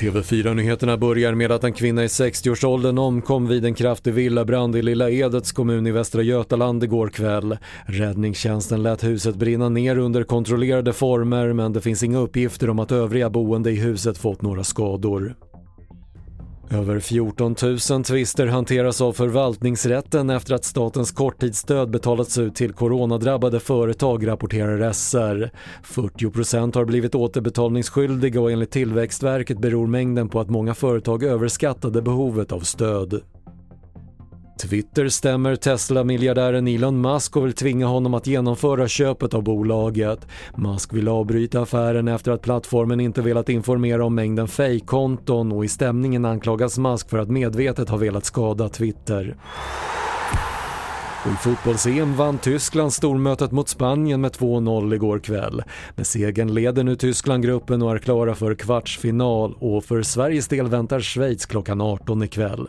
TV4-nyheterna börjar med att en kvinna i 60-årsåldern omkom vid en kraftig villabrand i Lilla Edets kommun i Västra Götaland igår kväll. Räddningstjänsten lät huset brinna ner under kontrollerade former men det finns inga uppgifter om att övriga boende i huset fått några skador. Över 14 000 tvister hanteras av förvaltningsrätten efter att statens korttidsstöd betalats ut till coronadrabbade företag, rapporterar SR. 40% har blivit återbetalningsskyldiga och enligt Tillväxtverket beror mängden på att många företag överskattade behovet av stöd. Twitter stämmer Tesla-miljardären Elon Musk och vill tvinga honom att genomföra köpet av bolaget. Musk vill avbryta affären efter att plattformen inte velat informera om mängden fejkkonton och i stämningen anklagas Musk för att medvetet ha velat skada Twitter. Och I fotbolls-EM vann Tyskland stormötet mot Spanien med 2-0 igår kväll. Med segern leder nu Tyskland gruppen och är klara för kvartsfinal och för Sveriges del väntar Schweiz klockan 18 ikväll.